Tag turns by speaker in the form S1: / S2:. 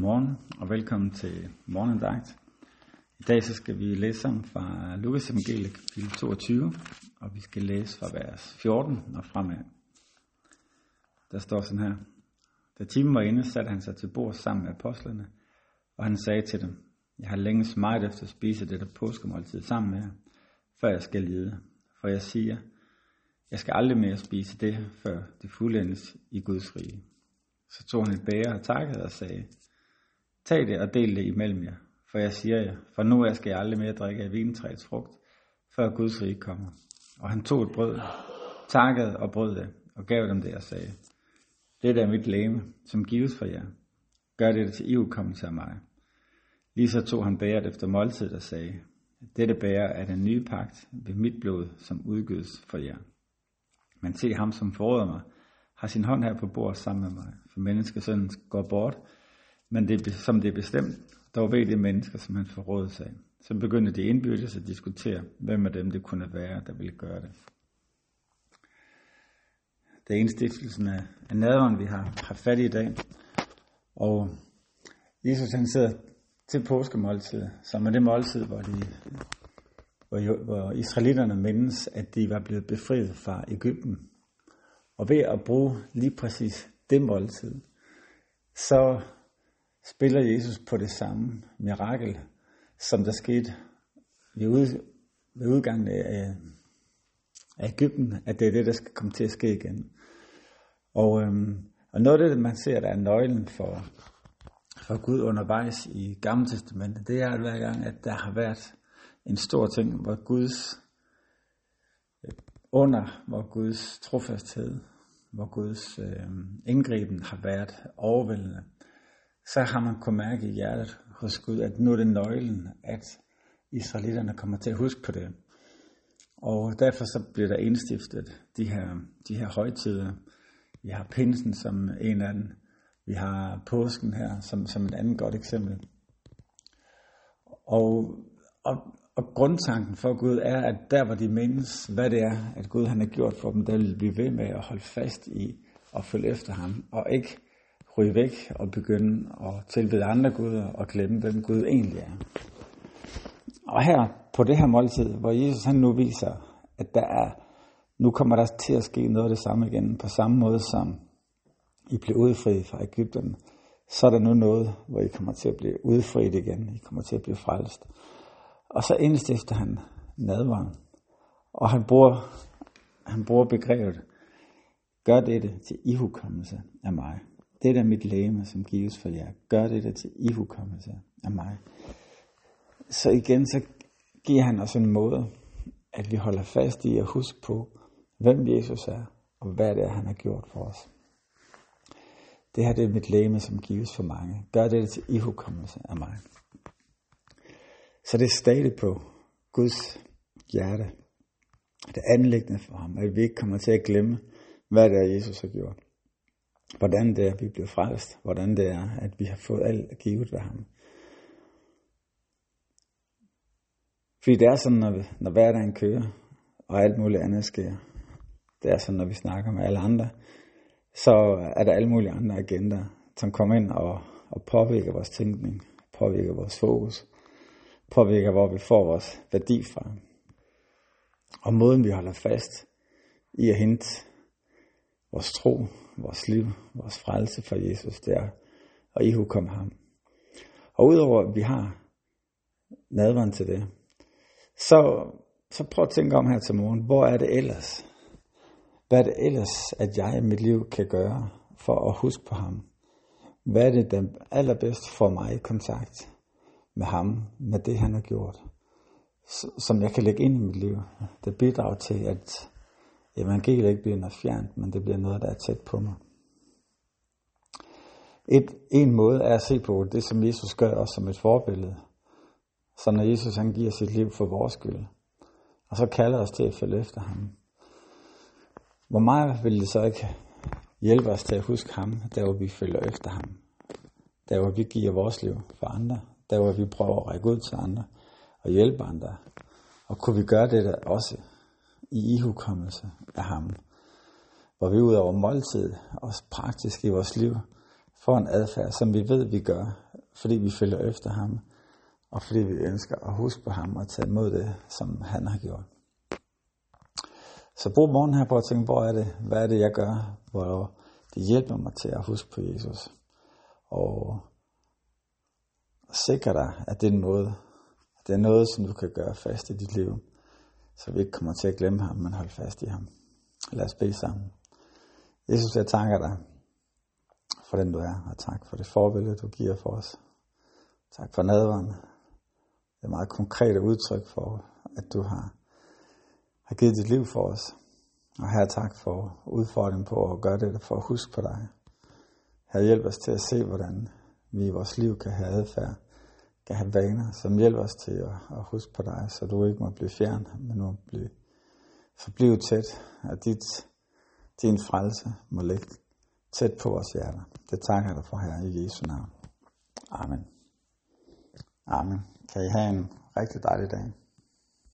S1: Godmorgen og velkommen til morgendagt. I dag så skal vi læse sammen fra Lukas evangeliet kapitel 22, og vi skal læse fra vers 14 og fremad. Der står sådan her. Da timen var inde, satte han sig til bord sammen med apostlene, og han sagde til dem, Jeg har længe meget efter at spise dette påskemåltid sammen med jer, før jeg skal lide. For jeg siger, jeg skal aldrig mere spise det, før det fuldendes i Guds rige. Så tog han et bære og takkede og sagde, Tag det og del det imellem jer, for jeg siger jer, for nu af skal jeg aldrig mere drikke af vintræets frugt, før Guds rige kommer. Og han tog et brød, takkede og brød det, og gav dem det og sagde, Det er mit læme, som gives for jer. Gør det til ivkommelse af mig. Lige så tog han bæret efter måltid og sagde, Dette bærer er den nye pagt ved mit blod, som udgydes for jer. Men se ham, som forråder mig, har sin hånd her på bordet sammen med mig, for menneskesønnen går bort, men det, som det er bestemt, dog ved det mennesker, som han forrådte sig. Så begyndte de indbyrdes at diskutere, hvem af dem det kunne være, der ville gøre det. Det er indstiftelsen af, af nadveren, vi har, har fat i i dag. Og Jesus han sidder til påskemåltid, som er det måltid, hvor, de, hvor, hvor israelitterne mindes, at de var blevet befriet fra Ægypten. Og ved at bruge lige præcis det måltid, så spiller Jesus på det samme mirakel, som der skete ved, ud, ved udgangen af, af Ægypten, at det er det, der skal komme til at ske igen. Og, øhm, og noget af det, man ser, der er nøglen for, for Gud undervejs i Gamle Testamentet, det er at hver gang, at der har været en stor ting, hvor Guds øh, under, hvor Guds trofasthed, hvor Guds øh, indgriben har været overvældende, så har man kunnet mærke i hjertet hos Gud, at nu er det nøglen, at israelitterne kommer til at huske på det. Og derfor så bliver der indstiftet de her, de her højtider. Vi har pinsen som en af dem. Vi har påsken her som, som et andet godt eksempel. Og, og, og grundtanken for Gud er, at der hvor de mindes, hvad det er, at Gud han har gjort for dem, der vil blive ved med at holde fast i og følge efter ham, og ikke ryge væk og begynde at tilbede andre guder og glemme, hvem Gud egentlig er. Og her på det her måltid, hvor Jesus han nu viser, at der er, nu kommer der til at ske noget af det samme igen, på samme måde som I blev udfriet fra Ægypten, så er der nu noget, hvor I kommer til at blive udfriet igen. I kommer til at blive frelst. Og så indstifter han nadvaren. Og han bruger, han bruger begrebet, gør dette til ihukommelse af mig. Det er mit læme, som gives for jer. Gør det der til ihukommelse af mig. Så igen, så giver han os en måde, at vi holder fast i at huske på, hvem Jesus er, og hvad det er, han har gjort for os. Det her det er mit læme, som gives for mange. Gør det til ihukommelse af mig. Så det er stadig på Guds hjerte. Det er anlæggende for ham, at vi ikke kommer til at glemme, hvad det er, Jesus har gjort hvordan det er, at vi bliver frelst, hvordan det er, at vi har fået alt givet af ham. Fordi det er sådan, når, vi, når hverdagen kører, og alt muligt andet sker. Det er sådan, når vi snakker med alle andre, så er der alle mulige andre agenter, som kommer ind og, og påvirker vores tænkning, påvirker vores fokus, påvirker, hvor vi får vores værdi fra. Og måden, vi holder fast i at hente vores tro, vores liv, vores frelse for Jesus, det er at ihukomme ham. Og udover at vi har nadveren til det, så, så prøv at tænke om her til morgen, hvor er det ellers? Hvad er det ellers, at jeg i mit liv kan gøre for at huske på ham? Hvad er det, der allerbedst får mig i kontakt med ham, med det han har gjort? Som jeg kan lægge ind i mit liv, der bidrager til, at evangeliet ikke bliver noget fjernt, men det bliver noget, der er tæt på mig. Et, en måde er at se på det, som Jesus gør også som et forbillede. Så når Jesus han giver sit liv for vores skyld, og så kalder os til at følge efter ham. Hvor meget vil det så ikke hjælpe os til at huske ham, der hvor vi følger efter ham? Der hvor vi giver vores liv for andre, der hvor vi prøver at række ud til andre og hjælpe andre. Og kunne vi gøre det der også i ihukommelse af ham, hvor vi ud over måltid, og praktisk i vores liv, får en adfærd, som vi ved, vi gør fordi vi følger efter ham, og fordi vi ønsker at huske på ham og tage imod det, som han har gjort. Så brug morgen her på at tænke, hvor er det, hvad er det, jeg gør, hvor det hjælper mig til at huske på Jesus. Og sikre dig, at det er noget, at det er noget, som du kan gøre fast i dit liv, så vi ikke kommer til at glemme ham, men holde fast i ham. Lad os bede sammen. Jesus, jeg takker dig for den du er, og tak for det forbillede, du giver for os. Tak for nadveren. Det er meget konkrete udtryk for, at du har, har givet dit liv for os. Og her tak for udfordringen på at gøre det, for at huske på dig. Her hjælp os til at se, hvordan vi i vores liv kan have adfærd, skal have vaner, som hjælper os til at, at huske på dig, så du ikke må blive fjern, men må blive, forblive tæt, at dit, din frelse må ligge tæt på vores hjerter. Det takker jeg dig for her i Jesu navn. Amen. Amen. Kan I have en rigtig dejlig dag.